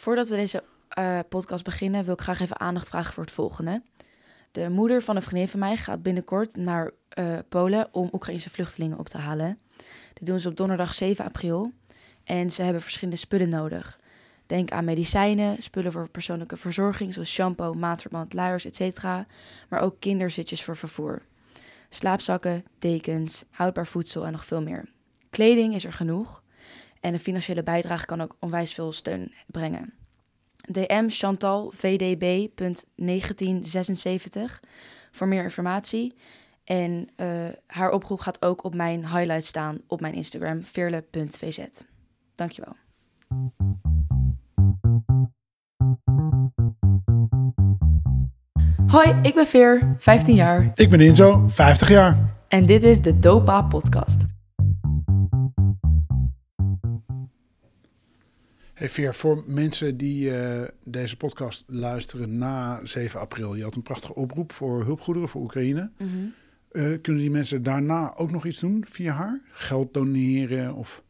Voordat we deze eh, podcast beginnen, wil ik graag even aandacht vragen voor het volgende. De moeder van een vriendin van mij gaat binnenkort naar eh, Polen om Oekraïnse vluchtelingen op te halen. Dit doen ze op donderdag 7 april. En ze hebben verschillende spullen nodig. Denk aan medicijnen, spullen voor persoonlijke verzorging, zoals shampoo, maatverband, luiers, etc. Maar ook kinderzitjes voor vervoer. Slaapzakken, dekens, houdbaar voedsel en nog veel meer. Kleding is er genoeg. En een financiële bijdrage kan ook onwijs veel steun brengen. DM Chantal VDB.1976 voor meer informatie. En uh, haar oproep gaat ook op mijn highlight staan op mijn Instagram, veerle.vz. Dankjewel. Hoi, ik ben Veer, 15 jaar. Ik ben Inzo, 50 jaar. En dit is de Dopa Podcast. Hey Veer, voor mensen die uh, deze podcast luisteren na 7 april. Je had een prachtige oproep voor hulpgoederen voor Oekraïne. Mhm. Uh, kunnen die mensen daarna ook nog iets doen via haar? Geld doneren of...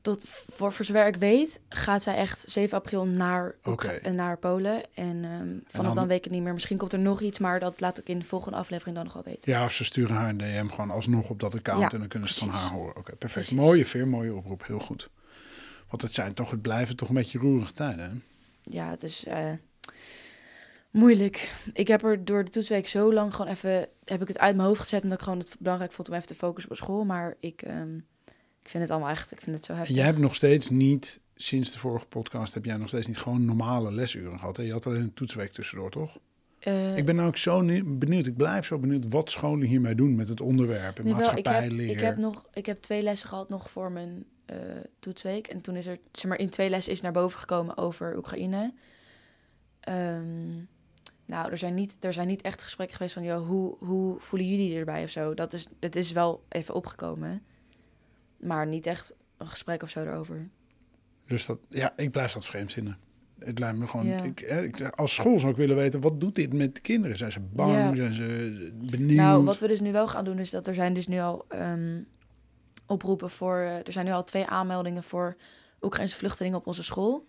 Tot, voor, voor zover ik weet, gaat zij echt 7 april naar, en naar Polen. En ehm, vanaf dan... dan weet ik het niet meer. Misschien komt er nog iets, maar dat laat ik in de volgende aflevering dan nog wel weten. Ja, of ze sturen haar een DM gewoon alsnog op dat account Ja, en dan kunnen ze van haar horen. Oké, perfect. Precies. Mooie Veer, mooie oproep. Heel goed. Want het zijn toch, het blijven toch een beetje roerige tijden. Hè? Ja, het is eh, moeilijk. Ik heb er door de toetsweek zo lang gewoon even... heb ik het uit mijn hoofd gezet... omdat ik gewoon het belangrijk vond om even te focussen op school. Maar ik, ehm, ik vind het allemaal echt... Ik vind het zo En heftig. jij hebt nog steeds niet, sinds de vorige podcast, heb jij nog steeds niet gewoon normale lesuren gehad. Hè? Je had alleen een toetsweek tussendoor, toch? Eh, Ik ben nou ook zo nie- benieuwd. Ik blijf zo benieuwd wat scholen hiermee doen met het onderwerp en nee, wel, ik, heb, maatschappijleer. ik, heb nog, ik heb twee lessen gehad nog voor mijn eh, toetsweek. En toen is er... Zeg maar, in twee lessen is naar boven gekomen over Oekraïne. Ehm, nou, er zijn, niet, er zijn niet echt gesprekken geweest van... Joh, hoe, hoe voelen jullie erbij of zo? Dat is, het is wel even opgekomen. Maar niet echt een gesprek of zo erover. Dus dat, ja, ik blijf dat vreemd vinden. Het lijkt me gewoon. Ja. Ik, ik, als school zou ik willen weten, wat doet dit met de kinderen? Zijn ze bang? Ja. Zijn ze benieuwd? Nou, wat we dus nu wel gaan doen, is dat er zijn dus nu al ehm, oproepen voor... eh, er zijn nu al twee aanmeldingen voor Oekraïnse vluchtelingen op onze school.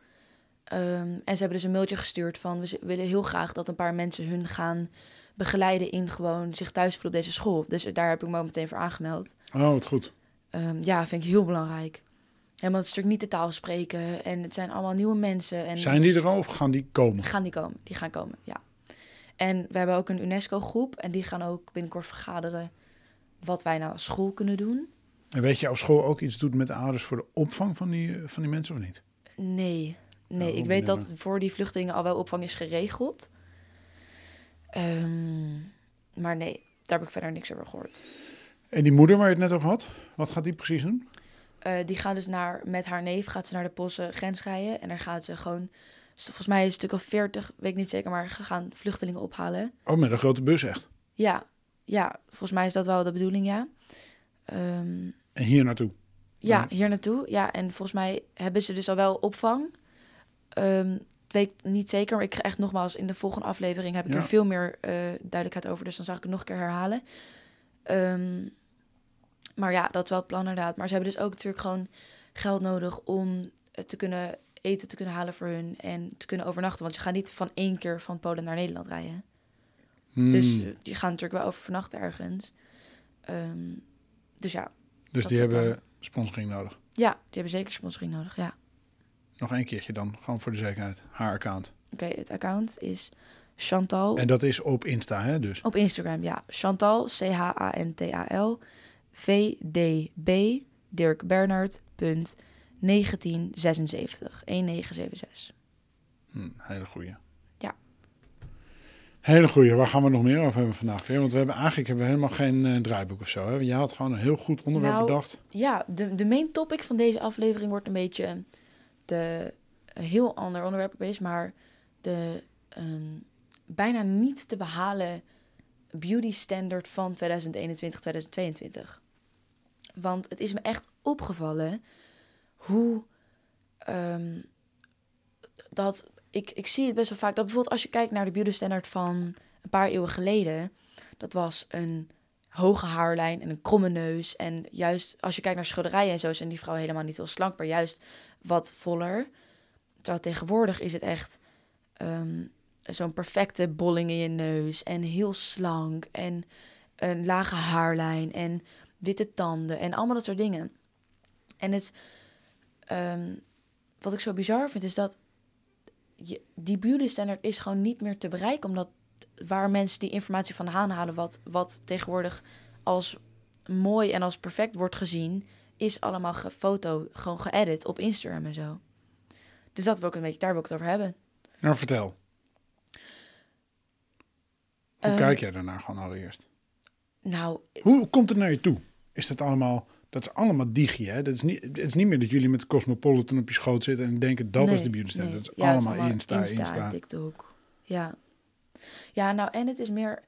Ehm, en ze hebben dus een mailtje gestuurd van... we willen heel graag dat een paar mensen hun gaan begeleiden... in gewoon zich thuis voelen op deze school. Dus daar heb ik me meteen voor aangemeld. Oh, wat goed. Ehm, ja, vind ik heel belangrijk. Helemaal het stuk niet de taal spreken. En het zijn allemaal nieuwe mensen. En Zijn die er al of gaan die komen? Gaan die komen? Die gaan komen, ja. En we hebben ook een UNESCO-groep en die gaan ook binnenkort vergaderen wat wij nou als school kunnen doen. En weet je of school ook iets doet met de ouders voor de opvang van die, van die mensen of niet? Nee, nee. Oh, ik weet dat voor die vluchtelingen al wel opvang is geregeld. Ehm, maar nee, daar heb ik verder niks over gehoord. En die moeder waar je het net over had, wat gaat die precies doen? Eh, die gaat dus naar, met haar neef gaat ze naar de Poolse grens rijden. En daar gaat ze gewoon, volgens mij is het een stuk of 40, weet ik niet zeker, maar gaan vluchtelingen ophalen. Oh, met een grote bus echt. Ja, ja, volgens mij is dat wel de bedoeling, ja. Ehm, En hier naartoe. Ja, Ja. hier naartoe. Ja, en volgens mij hebben ze dus al wel opvang. Het weet niet zeker, maar ik ga echt nogmaals in de volgende aflevering heb ik Ja. er veel meer eh, duidelijkheid over. Dus dan zal ik het nog een keer herhalen. Ehm, maar ja, dat is wel het plan inderdaad. Maar ze hebben dus ook natuurlijk gewoon geld nodig om te kunnen eten te kunnen halen voor hun en te kunnen overnachten. Want je gaat niet van één keer van Polen naar Nederland rijden. Hmm. Dus eh, die gaan natuurlijk wel overnachten ergens. Ehm, dus ja. dus die hebben sponsoring nodig. ja, die hebben zeker sponsoring nodig, ja. Nog één keertje dan, gewoon voor de zekerheid. Haar account. Oké, het account is Chantal. En dat is op Insta, hè? Dus. Op Instagram, ja. Chantal, C-H-A-N-T-A-L, V-D-B, Dirk Bernard, punt, 1976, 1976. Hm, hele goeie. Hele goeie. Waar gaan we nog meer over hebben vandaag weer? Want we hebben eigenlijk hebben we helemaal geen eh, draaiboek of zo. Hè? Je had gewoon een heel goed onderwerp Nou, bedacht. Ja, de, de main topic van deze aflevering wordt een beetje de een heel ander onderwerp is, maar de ehm, bijna niet te behalen beauty standard van 2021-2022. Want het is me echt opgevallen hoe ehm, dat ik, ik zie het best wel vaak dat bijvoorbeeld als je kijkt naar de beauty standard van een paar eeuwen geleden, dat was een hoge haarlijn en een kromme neus. En juist als je kijkt naar schilderijen en zo, zijn die vrouwen helemaal niet heel slank, maar juist wat voller. terwijl tegenwoordig is het echt ehm, zo'n perfecte bolling in je neus en heel slank en een lage haarlijn en witte tanden en allemaal dat soort dingen. En het, ehm, wat ik zo bizar vind, is dat je, die beauty standard is gewoon niet meer te bereiken, omdat waar mensen die informatie van halen, wat, wat tegenwoordig als mooi en als perfect wordt gezien, is allemaal gefoto, gewoon geëdit op Instagram en zo. Dus dat wil ik een beetje, daar wil ik het over hebben. Nou, vertel. Hoe Ehm, kijk jij daarnaar gewoon allereerst? Nou, Hoe komt het naar je toe? Is dat allemaal... Dat is allemaal digi, hè? Dat is niet, het is niet meer dat jullie met de Cosmopolitan op je schoot zitten en denken dat is de beauty standard. nee. Dat is Ja, het allemaal Insta, Insta. TikTok. Ja. Ja, nou, en het is meer...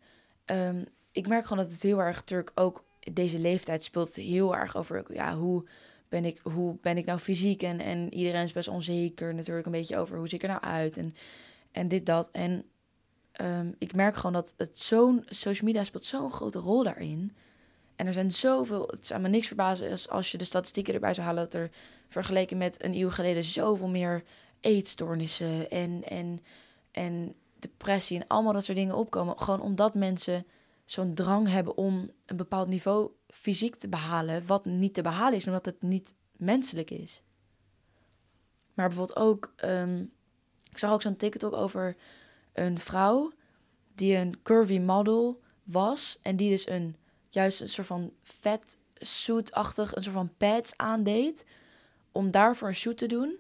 ehm, ik merk gewoon dat het heel erg natuurlijk ook... Deze leeftijd speelt heel erg over... Ja, hoe ben ik, hoe ben ik nou fysiek? En, en iedereen is best onzeker natuurlijk een beetje over... Hoe zie ik er nou uit? En, en dit, dat. En ehm, ik merk gewoon dat het zo'n... Social media speelt zo'n grote rol daarin... En er zijn zoveel, het zou me niks verbazen als, als je de statistieken erbij zou halen, dat er vergeleken met een eeuw geleden zoveel meer eetstoornissen en, en, en depressie en allemaal dat soort dingen opkomen. Gewoon omdat mensen zo'n drang hebben om een bepaald niveau fysiek te behalen, wat niet te behalen is, omdat het niet menselijk is. Maar bijvoorbeeld ook, ehm, ik zag ook zo'n TikTok over een vrouw die een curvy model was en die dus een juist een soort van vet suit-achtig, een soort van pads aandeed. Om daarvoor een shoot te doen.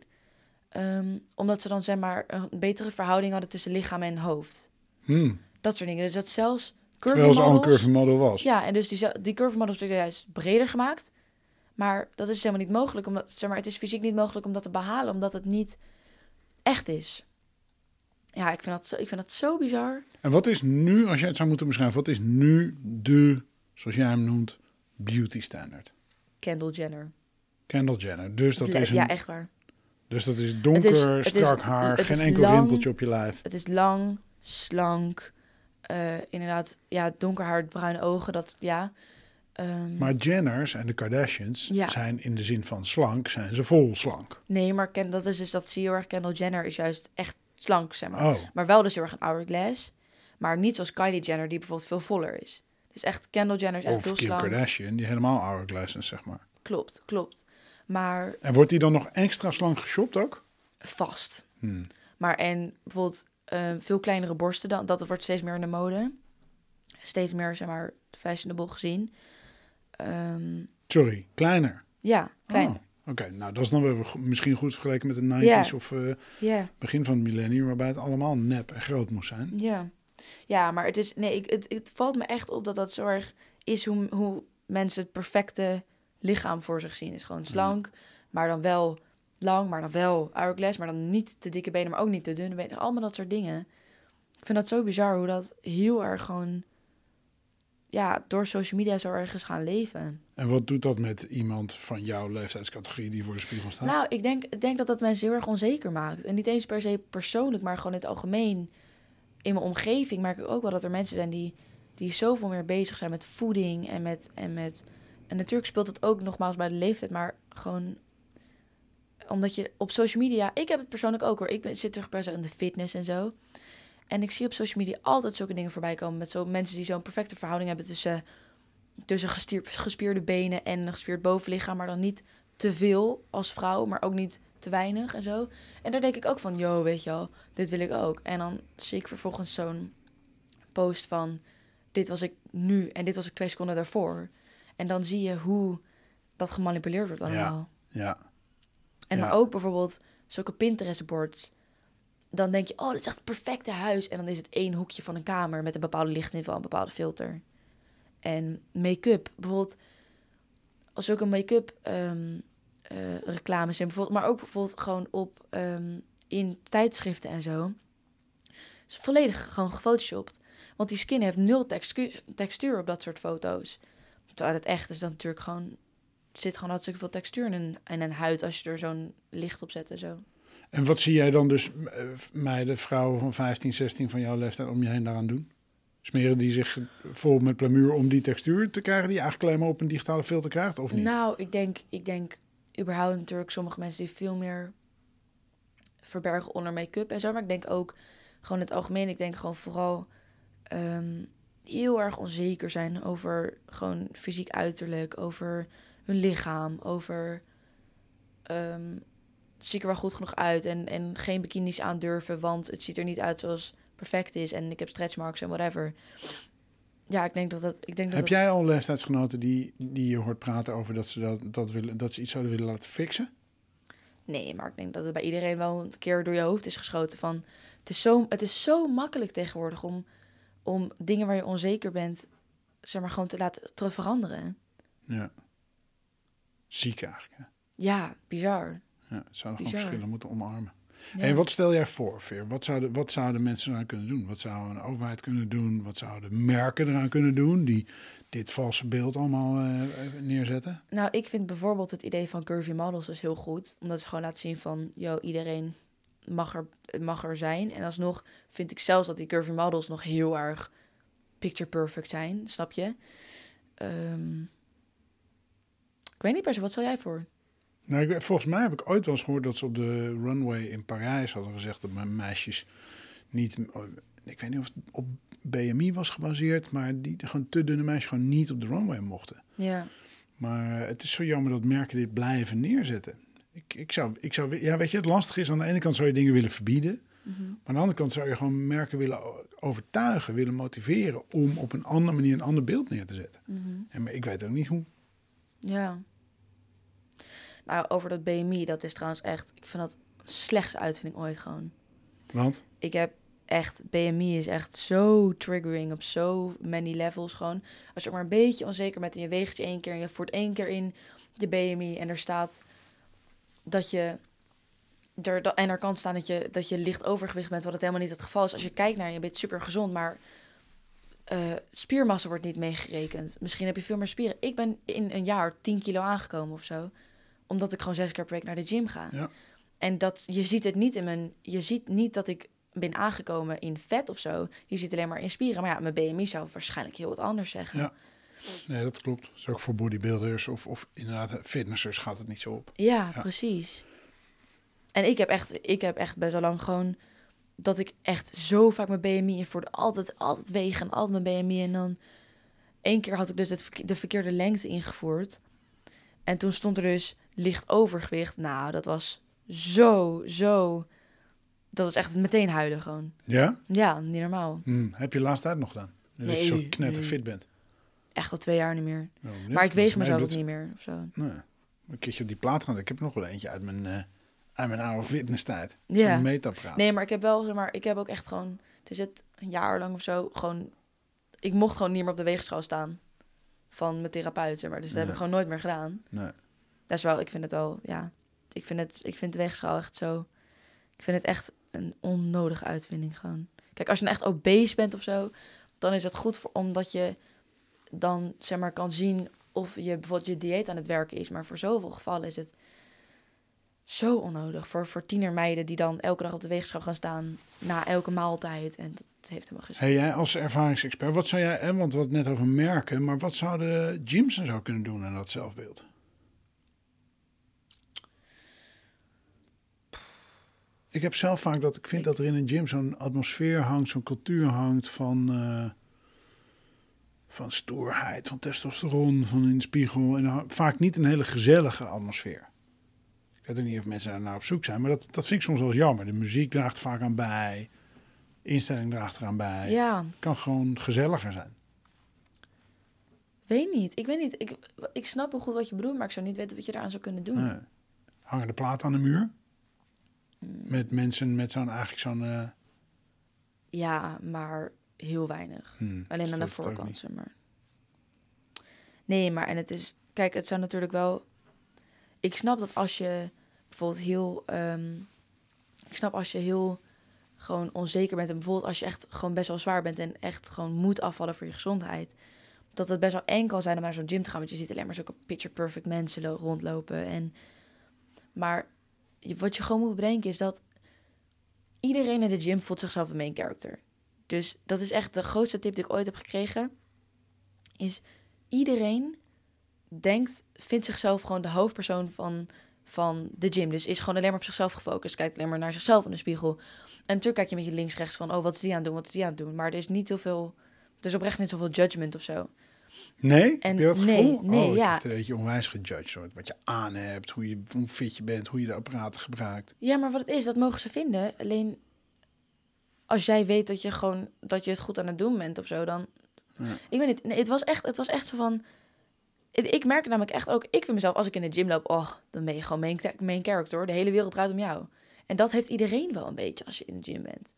Ehm, omdat ze dan zeg maar een betere verhouding hadden tussen lichaam en hoofd. Hmm. Dat soort dingen. Dus dat zelfs curvy Terwijl ze al een curvy model was. Ja, en dus die, die curvy models werden juist breder gemaakt. Maar dat is helemaal niet mogelijk. Omdat, zeg maar, het is fysiek niet mogelijk om dat te behalen. Omdat het niet echt is. Ja, ik vind dat zo, ik vind dat zo bizar. En wat is nu, als jij het zou moeten beschrijven, wat is nu de, zoals jij hem noemt, beauty standard? Kendall Jenner. Kendall Jenner. Dus dat, is, een, Ja, echt waar. dus dat is donker, Het is- het is- strak haar, geen enkel lang. rimpeltje op je lijf. Het is lang, slank. eh, inderdaad, ja, donker haar, bruine ogen. Dat, ja. Ehm, Maar Jenners en de Kardashians Ja. zijn in de zin van slank, zijn ze vol slank. Nee, maar Ken, dat is dus dat zie je heel erg. Kendall Jenner is juist echt slank, zeg maar. Oh, Maar wel dus heel erg een hourglass. Maar niet zoals Kylie Jenner, die bijvoorbeeld veel voller is. Dus echt, Kendall Jenner is echt of heel Kim slank. Kardashian, die helemaal hourglass is, zeg maar. Klopt, klopt. Maar En wordt die dan nog extra slank geshopt ook? vast. Hmm. Maar en bijvoorbeeld eh, veel kleinere borsten, dan, dat wordt steeds meer in de mode. Steeds meer, zeg maar, fashionable gezien. Ehm, Sorry, kleiner. ja, klein. Oh, Oké, nou dat is dan weer misschien goed vergeleken met de 90s Ja. of Ja. begin van het millennium, waarbij het allemaal nep en groot moest zijn. Ja, ja maar het is. Nee, ik, het, het valt me echt op dat dat zo erg is hoe, hoe mensen het perfecte lichaam voor zich zien. Is gewoon slank, maar dan wel lang, maar dan wel hourglass, maar dan niet te dikke benen, maar ook niet te dunne benen. Allemaal dat soort dingen. Ik vind dat zo bizar hoe dat heel erg gewoon. Ja, door social media zo erg is gaan leven. En wat doet dat met iemand van jouw leeftijdscategorie die voor de spiegel staat? Nou, ik denk, ik denk dat dat mensen heel erg onzeker maakt. En niet eens per se persoonlijk, maar gewoon in het algemeen. In mijn omgeving merk ik ook wel dat er mensen zijn die, die zoveel meer bezig zijn met voeding en met, en met. En natuurlijk speelt het ook nogmaals bij de leeftijd, maar gewoon omdat je op social media. Ik heb het persoonlijk ook hoor. Ik ben, zit terug zo in de fitness en zo. En ik zie op social media altijd zulke dingen voorbij komen. Met zo mensen die zo'n perfecte verhouding hebben tussen, tussen gespier- gespierde benen en een gespierd bovenlichaam. Maar dan niet te veel als vrouw, maar ook niet te weinig en zo. En daar denk ik ook van, yo, weet je wel, dit wil ik ook. En dan zie ik vervolgens zo'n post van, dit was ik nu en dit was ik twee seconden daarvoor. En dan zie je hoe dat gemanipuleerd wordt allemaal. Ja, En Ja. maar ook bijvoorbeeld zulke Pinterest-boards. Dan denk je, oh, dit is echt het perfecte huis. En dan is het één hoekje van een kamer met een bepaalde lichtniveau, een bepaalde filter. En make-up, bijvoorbeeld, als zulke make-up ehm, eh, reclames zijn, bijvoorbeeld, maar ook bijvoorbeeld gewoon op ehm, in tijdschriften en zo. Is volledig gewoon gefotoshopt. Want die skin heeft nul textuur, textuur op dat soort foto's. Terwijl het echt is dan natuurlijk gewoon zit gewoon hartstikke veel textuur in een, in een huid als je er zo'n licht op zet en zo. En wat zie jij dan dus eh, meiden, vrouwen van 15, 16 van jouw leeftijd om je heen daaraan doen? Smeren die zich vol met plamuur om die textuur te krijgen die je eigenlijk alleen maar op een digitale filter krijgt of niet? Nou, ik denk, ik denk überhaupt natuurlijk sommige mensen die veel meer verbergen onder make-up en zo. Maar ik denk ook gewoon het algemeen. Ik denk gewoon vooral ehm, heel erg onzeker zijn over gewoon fysiek uiterlijk, over hun lichaam, over ehm, zie ik er wel goed genoeg uit en, en geen bikinis aandurven, want het ziet er niet uit zoals perfect is en ik heb stretch marks en whatever. Ja, ik denk dat dat. Ik denk dat Heb jij al leeftijdsgenoten die, die je hoort praten over dat ze, dat, dat, willen, dat ze iets zouden willen laten fixen? Nee, maar ik denk dat het bij iedereen wel een keer door je hoofd is geschoten van... Het is zo, het is zo makkelijk tegenwoordig om, om dingen waar je onzeker bent... zeg maar gewoon te laten te veranderen. Ja. Ziek eigenlijk. Hè? Ja, bizar. Ja, zouden gewoon Bizar. verschillen moeten omarmen. Ja. En wat stel jij voor, Veer? Wat zouden, wat zouden mensen eraan kunnen doen? Wat zou een overheid kunnen doen? Wat zouden merken eraan kunnen doen die dit valse beeld allemaal eh, neerzetten? Nou, ik vind bijvoorbeeld het idee van curvy models dus heel goed. Omdat ze gewoon laten zien van... Yo, iedereen mag er, mag er zijn. En alsnog vind ik zelfs dat die curvy models nog heel erg picture perfect zijn. Snap je? Ehm, ik weet niet per se, wat stel jij voor? Nou, ik, volgens mij heb ik ooit wel eens gehoord dat ze op de runway in Parijs hadden gezegd dat mijn meisjes niet, ik weet niet of het op BMI was gebaseerd, maar die gewoon te dunne meisjes gewoon niet op de runway mochten. Ja. Maar eh, het is zo jammer dat merken dit blijven neerzetten. Ik, ik, zou, ik zou, ja, weet je, het lastige is aan de ene kant zou je dingen willen verbieden, Mhm. maar aan de andere kant zou je gewoon merken willen overtuigen, willen motiveren om op een andere manier een ander beeld neer te zetten. Mhm. En maar ik weet ook niet hoe. Ja. Nou, over dat BMI, dat is trouwens echt... Ik vind dat slechtste uitvinding ooit gewoon. Want Ik heb echt... BMI is echt zo triggering op zo many levels gewoon. Als je ook maar een beetje onzeker bent en je weegt je één keer... en je voert één keer in je BMI en er staat dat je... Er, en er kan staan dat je, dat je licht overgewicht bent, wat het helemaal niet het geval is. Als je kijkt naar je, je bent super gezond, maar eh, spiermassa wordt niet meegerekend. Misschien heb je veel meer spieren. Ik ben in een jaar 10 kilo aangekomen of zo. Omdat ik gewoon zes keer per week naar de gym ga. Ja. En dat, je ziet het niet in mijn... Je ziet niet dat ik ben aangekomen in vet of zo. Je ziet alleen maar in spieren. Maar ja, mijn BMI zou waarschijnlijk heel wat anders zeggen. Ja. Nee, dat klopt. Is ook voor bodybuilders of, of inderdaad fitnessers gaat het niet zo op. Ja, Ja. precies. En ik heb, echt, ik heb echt best wel lang gewoon... dat ik echt zo vaak mijn BMI invoerde. Altijd, altijd wegen en altijd mijn BMI. En dan... één keer had ik dus het, de verkeerde lengte ingevoerd. En toen stond er dus licht overgewicht. Nou, dat was zo, zo... Dat was echt meteen huilen gewoon. Ja? Ja, niet normaal. Hm, heb je laatst tijd nog gedaan? Dat je zo knetterfit nee. bent. Echt al twee jaar niet meer. Benieuwd. Maar ik weeg mezelf nee, ook dat- niet meer of zo. Nee, een keertje op die plaat gaan. Ik heb er nog wel eentje uit mijn, eh uit mijn oude fitnesstijd. Ja. Een metapraat. Nee, maar ik heb wel, zeg maar, ik heb ook echt gewoon, het is het een jaar lang of zo, gewoon, ik mocht gewoon niet meer op de weegschaal staan van mijn therapeut, zeg maar. Dus dat heb ik gewoon nooit meer gedaan. Nee. Dat is wel, ik vind het wel, ja, ik vind het, ik vind de weegschaal echt zo, ik vind het echt een onnodige uitvinding gewoon. Kijk, als je nou echt obese bent of zo, dan is het goed voor, omdat je dan, zeg maar, kan zien of je bijvoorbeeld je dieet aan het werken is. Maar voor zoveel gevallen is het zo onnodig. Voor, voor tienermeiden die dan elke dag op de weegschaal gaan staan na elke maaltijd. En dat heeft helemaal geen zin. Hey, jij als ervaringsexpert, wat zou jij, want we hadden net over merken, maar wat zouden gyms en zo kunnen doen aan dat zelfbeeld? Ik heb zelf vaak dat ik vind dat er in een gym zo'n atmosfeer hangt, zo'n cultuur hangt van, eh, van stoerheid, van testosteron, van in de spiegel. En vaak niet een hele gezellige atmosfeer. Ik weet ook niet of mensen daar nou op zoek zijn, maar dat, dat vind ik soms wel jammer. De muziek draagt vaak aan bij, instelling draagt eraan bij. Ja, Het kan gewoon gezelliger zijn. weet niet. Ik weet niet. Ik, ik snap wel goed wat je bedoelt, maar ik zou niet weten wat je eraan zou kunnen doen. Nee. Hangen de platen aan de muur? Mm. Met mensen met zo'n eigenlijk zo'n... eh, Ja, maar heel weinig. hmm, Alleen dus aan de het ook voorkant, maar. Nee, maar en het is... Kijk, het zou natuurlijk wel... Ik snap dat als je bijvoorbeeld heel... ehm, ik snap als je heel gewoon onzeker bent... en bijvoorbeeld als je echt gewoon best wel zwaar bent... en echt gewoon moet afvallen voor je gezondheid... dat het best wel eng kan zijn om naar zo'n gym te gaan... want je ziet alleen maar zulke picture-perfect mensen lo- rondlopen. En, maar wat je gewoon moet bedenken is dat... iedereen in de gym voelt zichzelf een main character. Dus dat is echt de grootste tip die ik ooit heb gekregen. Is iedereen denkt, vindt zichzelf gewoon de hoofdpersoon van, van de gym. Dus is gewoon alleen maar op zichzelf gefocust. Kijkt alleen maar naar zichzelf in de spiegel. En natuurlijk kijk je met je links-rechts van... oh, wat is die aan het doen, wat is die aan het doen? Maar er is niet heel veel... Er is oprecht niet zoveel judgment of zo. Nee? En heb je dat nee, gevoel? nee, oh, ja. een beetje onwijs gejudged. Hoor. Wat je aan hebt, hoe, je, hoe fit je bent, hoe je de apparaten gebruikt. Ja, maar wat het is, dat mogen ze vinden. Alleen als jij weet dat je gewoon dat je het goed aan het doen bent of zo, dan. Ja. Ik weet niet. Nee, het was echt, het was echt zo van. Ik merk namelijk echt ook, ik vind mezelf als ik in de gym loop, oh, dan ben je gewoon main, main character. De hele wereld draait om jou. En dat heeft iedereen wel een beetje als je in de gym bent.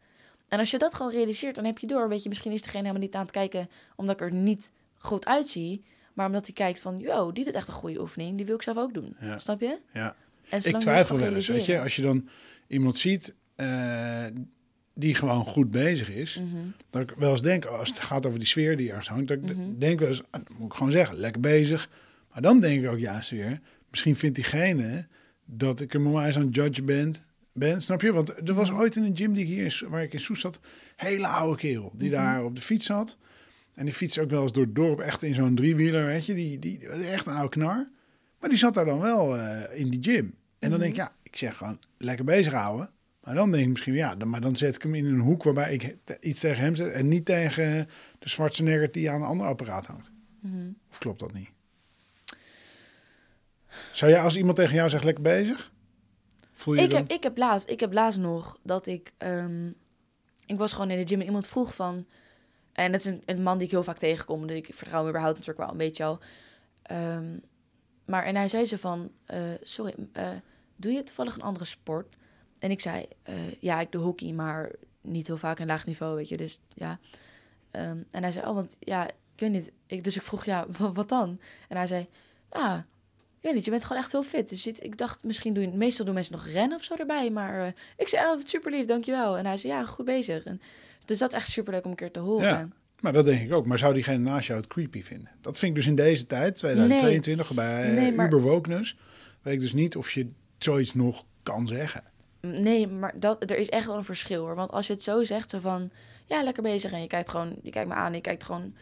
En als je dat gewoon realiseert, dan heb je door. Weet je, misschien is degene helemaal niet aan het kijken omdat ik er niet goed uitzie. Maar omdat hij kijkt van, yo, die doet echt een goede oefening. Die wil ik zelf ook doen. Ja. Snap je? Ja. En Ik twijfel wel eens, weet je. Als je dan iemand ziet eh, die gewoon goed bezig is... Mhm. dat ik wel eens denk, als het gaat over die sfeer die ergens hangt... dat ik Mhm. denk wel eens, ah, dat moet ik gewoon zeggen, lekker bezig. Maar dan denk ik ook juist weer... misschien vindt diegene dat ik hem onwijs aan het judge ben... Ben, snap je? Want er was Mhm. ooit in een gym die ik hier in, waar ik in Soes zat, hele oude kerel die daar op de fiets zat. En die fiets ook wel eens door het dorp, echt in zo'n driewieler, weet je. Die, die echt een oude knar. Maar die zat daar dan wel eh, in die gym. En dan denk ik, ja, ik zeg gewoon lekker bezig houden. Maar dan denk ik misschien, ja, dan, maar dan zet ik hem in een hoek waarbij ik iets tegen hem zet en niet tegen de Schwarzenegger die aan een ander apparaat hangt. Mhm. Of klopt dat niet? Zou jij als iemand tegen jou zegt lekker bezig? Voel je Ik dan? heb, ik, heb laatst, ik heb laatst nog dat ik... ehm, ik was gewoon in de gym en iemand vroeg van... En dat is een, een man die ik heel vaak tegenkom. Dus ik vertrouw hem überhaupt natuurlijk wel een beetje al. Ehm, maar en hij zei ze van... eh, sorry, eh, doe je toevallig een andere sport? En ik zei... eh, ja, ik doe hockey, maar niet heel vaak een laag niveau, weet je. Dus ja. Ehm, en hij zei... Oh, want ja, ik weet niet. Ik, dus ik vroeg, ja, wa- wat dan? En hij zei... Nou, ik weet niet, je bent gewoon echt heel fit. Dus ik dacht, misschien doen... Meestal doen mensen nog rennen of zo erbij. Maar eh, ik zei, oh, super lief, dankjewel. En hij zei, ja, goed bezig. En, dus dat is echt super leuk om een keer te horen. Ja. Maar dat denk ik ook. Maar zou diegene naast jou het creepy vinden? Dat vind ik dus in deze tijd, 2022, bij Nee, maar- Uber Wokeness, weet ik dus niet of je zoiets nog kan zeggen. Nee, maar dat, er is echt wel een verschil hoor. Want als je het zo zegt, zo van... Ja, lekker bezig. En je kijkt gewoon... Je kijkt me aan. Je kijkt gewoon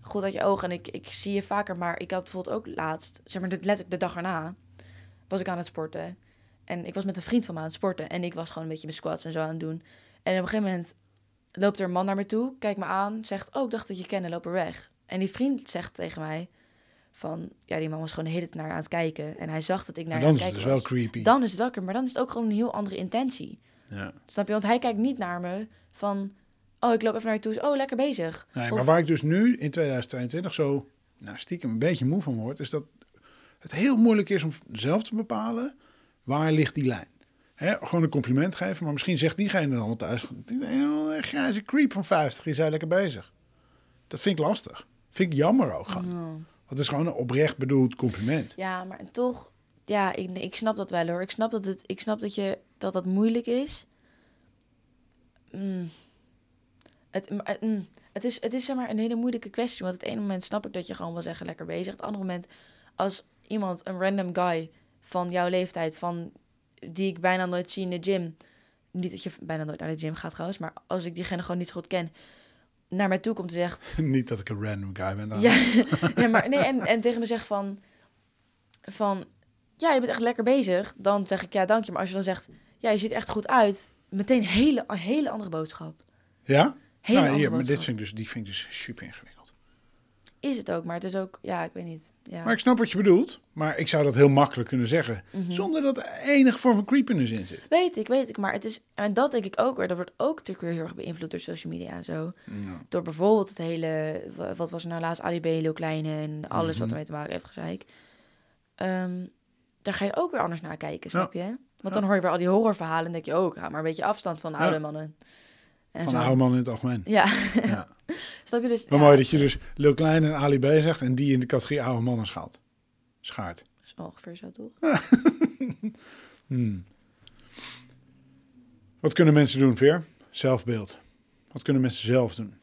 goed uit je ogen. En ik, ik zie je vaker. Maar ik had bijvoorbeeld ook laatst... Zeg maar, letterlijk de dag erna... Was ik aan het sporten. En ik was met een vriend van me aan het sporten. En ik was gewoon een beetje mijn squats en zo aan het doen. En op een gegeven moment loopt er een man naar me toe. Kijkt me aan. Zegt, oh, ik dacht dat je kende. Loop er weg. En die vriend zegt tegen mij... Van, ja, die man was gewoon de hele tijd naar aan het kijken. En hij zag dat ik naar Maar hem dan is het dus wel creepy. Dan is het wel maar dan is het ook gewoon een heel andere intentie. Ja. Snap je? Want hij kijkt niet naar me van... Oh, ik loop even naar je toe. Oh, lekker bezig. Nee, Of- maar waar ik dus nu in 2022 zo nou, stiekem een beetje moe van word, is dat het heel moeilijk is om zelf te bepalen waar ligt die lijn. Hè, gewoon een compliment geven, maar misschien zegt diegene dan thuis, "Die is een grijze creep van 50, je zei lekker bezig. Dat vind ik lastig. Vind ik jammer ook gewoon. Het is gewoon een oprecht bedoeld compliment. Ja, maar toch... Ja, ik, ik snap dat wel hoor. Ik snap dat, het, ik snap dat, je, dat dat moeilijk is. Mm. Het, mm. het, is, het is zeg maar een hele moeilijke kwestie. Want het ene moment snap ik dat je gewoon wil zeggen lekker bezig. Het andere moment, als iemand, een random guy van jouw leeftijd... Van, die ik bijna nooit zie in de gym... Niet dat je bijna nooit naar de gym gaat trouwens... maar als ik diegene gewoon niet zo goed ken... naar mij toe komt en zegt... Niet dat ik een random guy ben. dan. Ja, nee, maar, nee en, en tegen me zegt van, van... Ja, je bent echt lekker bezig. Dan zeg ik ja, dank je. Maar als je dan zegt... Ja, je ziet echt goed uit. Meteen hele, een hele andere boodschap. Ja? Hele Nou, hier, maar boodschap. dit vind ik dus, die vind ik dus super ingewikkeld. Is het ook, maar het is ook... Ja, ik weet niet. Ja. Maar ik snap wat je bedoelt. Maar ik zou dat heel makkelijk kunnen zeggen. Mhm. Zonder dat er enige vorm van creepiness in zit. Weet ik, weet ik. Maar het is... En dat denk ik ook weer. Dat wordt ook natuurlijk weer heel erg beïnvloed door social media en zo. Ja. Door bijvoorbeeld het hele... wa- Wat was er nou laatst? Ali B, Lil Kleine en alles Mhm. wat ermee te maken heeft, gezeik. Ehm daar ga je ook weer anders naar kijken, snap je? Want dan hoor je weer al die horrorverhalen en denk je ook... ga maar een beetje afstand van oude mannen. En Van zo. oude man in het algemeen. Ja, Ja. snap je dus? Maar ja, mooi dat je dus Lil Klein en Ali B zegt en die in de categorie oude mannen schaalt. Schaart. Dat is ongeveer zo, toch? Hmm. Wat kunnen mensen doen, Veer? Zelfbeeld. Wat kunnen mensen zelf doen?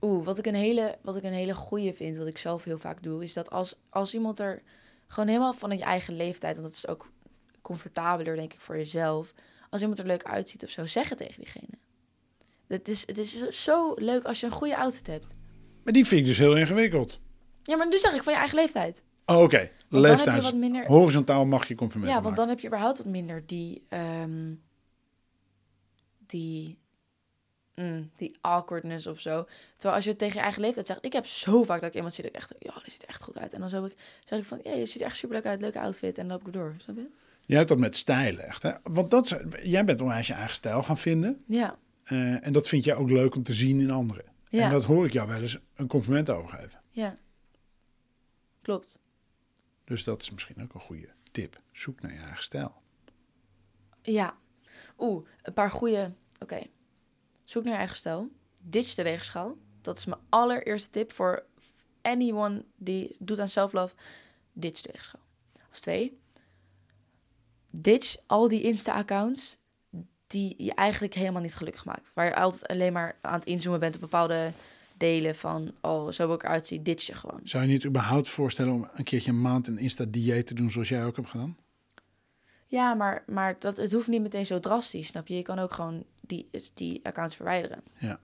Oeh, wat ik een hele, wat ik een hele goeie vind, wat ik zelf heel vaak doe, is dat als, als iemand er gewoon helemaal van je eigen leeftijd, want dat is ook comfortabeler, denk ik, voor jezelf. Als iemand er leuk uitziet of zo, zeg het tegen diegene. Het is, het is zo leuk als je een goede outfit hebt. Maar die vind ik dus heel ingewikkeld. Ja, maar nu zeg ik van je eigen leeftijd. Oh, Oké, Want dan heb je wat minder... Horizontaal mag je complimenten Ja, want maken. dan heb je überhaupt wat minder die... ehm, die... mm, die awkwardness of zo. Terwijl als je het tegen je eigen leeftijd zegt... Ik heb zo vaak dat ik iemand zie dat ik echt... Ja, die ziet er echt goed uit. En dan zo ik, zeg ik van... Ja, je ziet er echt super leuk uit. Leuke outfit. En dan loop ik door. Snap je? Jij hebt dat met stijlen echt, hè? Want dat, jij bent onwijs je eigen stijl gaan vinden. Ja. Eh, en dat vind jij ook leuk om te zien in anderen. Ja. En dat hoor ik jou wel eens een compliment over geven. Ja. Klopt. Dus dat is misschien ook een goede tip. Zoek naar je eigen stijl. Ja. Oeh, een paar goede... Oké. Zoek naar je eigen stijl. Ditch de weegschaal. Dat is mijn allereerste tip voor anyone die doet aan self-love. Ditch de weegschaal. Als twee. Ditch al die Insta-accounts die je eigenlijk helemaal niet gelukkig maakt. Waar je altijd alleen maar aan het inzoomen bent op bepaalde delen van... Oh, zo wil ik eruit zien. Ditch je gewoon. Zou je niet überhaupt voorstellen om een keertje een maand een Insta-dieet te doen zoals jij ook hebt gedaan? Ja, maar, maar dat, het hoeft niet meteen zo drastisch, snap je? Je kan ook gewoon die, die accounts verwijderen. Ja.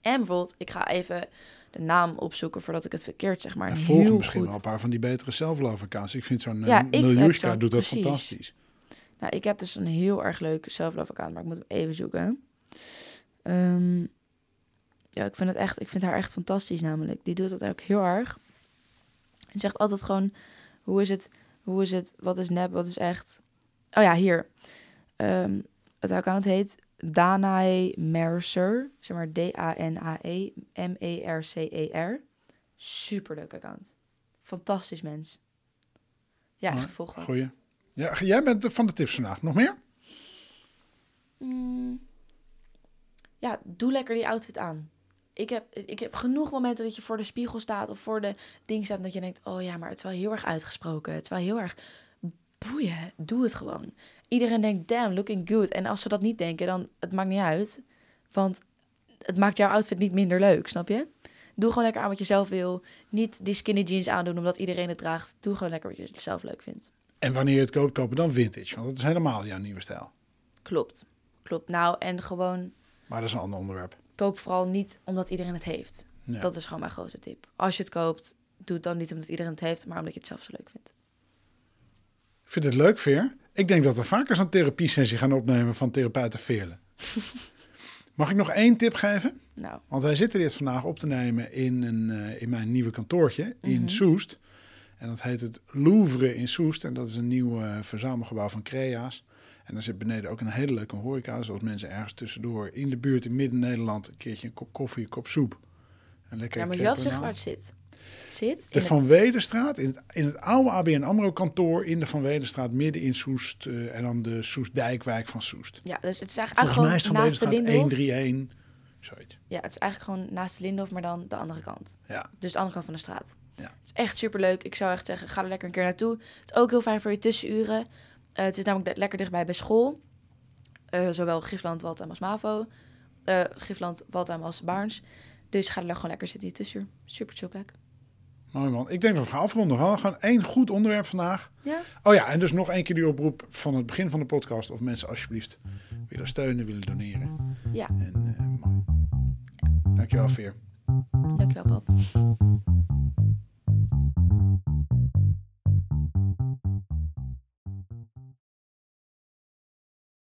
En bijvoorbeeld, ik ga even de naam opzoeken voordat ik het verkeerd zeg, maar En volg misschien goed. wel een paar van die betere self-love accounts. Ik vind zo'n Ja, Miljushka zo'n- doet dat precies. fantastisch. Nou, ik heb dus een heel erg leuke self-love account, maar ik moet hem even zoeken. Ehm, ja, ik vind het echt, ik vind haar echt fantastisch namelijk. Die doet dat ook heel erg. En zegt altijd gewoon, hoe is het, hoe is het, wat is nep, wat is echt. Oh ja, hier. Ehm, het account heet Danae Mercer, zeg maar E D-A-N-A-E M-E-R-C-E-R. Superleuk account. Fantastisch mens. Ja, Ja, echt volg dat. Goeie. Ja, jij bent van de tips vandaag. Nog meer? Mm. Ja, doe lekker die outfit aan. Ik heb, ik heb genoeg momenten dat je voor de spiegel staat of voor de ding staat dat je denkt, oh ja, maar het is wel heel erg uitgesproken. Het is wel heel erg boeien. Doe het gewoon. Iedereen denkt, damn, looking good. En als ze dat niet denken, dan het maakt niet uit. Want het maakt jouw outfit niet minder leuk, snap je? Doe gewoon lekker aan wat je zelf wil. Niet die skinny jeans aandoen omdat iedereen het draagt. Doe gewoon lekker wat je zelf leuk vindt. En wanneer je het koopt, kopen dan vintage. Want dat is helemaal jouw nieuwe stijl. Klopt. Klopt. Nou, en gewoon Maar dat is een ander onderwerp. koop vooral niet omdat iedereen het heeft. Ja. Dat is gewoon mijn grootste tip. Als je het koopt, doe het dan niet omdat iedereen het heeft, maar omdat je het zelf zo leuk vindt. Ik vind het leuk, Veer. Ik denk dat we vaker zo'n therapiesessie gaan opnemen van therapeuten Veerle. Mag ik nog één tip geven? Nou, Want wij zitten dit vandaag op te nemen in, een, eh, in mijn nieuwe kantoortje in Mhm. Soest. En dat heet het Louvre in Soest. En dat is een nieuw eh, verzamelgebouw van Crea's. En daar zit beneden ook een hele leuke horeca. Zoals mensen ergens tussendoor in de buurt in Midden-Nederland... een keertje een kop koffie, een kop soep. Een lekker ja, maar had zich waar het zit. Zit De Van Wedenstraat, in het, in het oude ABN AMRO kantoor in de Van Wedenstraat, midden in Soest. eh, en dan de Soest-Dijkwijk van Soest. ja, dus het is eigenlijk, Volgens mij is gewoon Van naast de Wedenstraat Lindhof. 131, zoiets. Ja, het is eigenlijk gewoon naast de Lindhof, maar dan de andere kant. Ja. Dus de andere kant van de straat. Ja. Het is echt superleuk. Ik zou echt zeggen, ga er lekker een keer naartoe. Het is ook heel fijn voor je tussenuren. Eh, het is namelijk le- lekker dichtbij bij school. Eh, zowel Gifland, Waltham als MAVO. Eh Gifland, Waltham als Baarns. Dus ga er gewoon lekker zitten in je tussenuur. Super chill plek. Mooi man. Ik denk dat we gaan afronden. We hadden gewoon één goed onderwerp vandaag. Ja, Oh ja, en dus nog één keer die oproep van het begin van de podcast. Of mensen alsjeblieft willen steunen, willen doneren. ja. En eh mooi. Dankjewel Veer. Dankjewel, pap.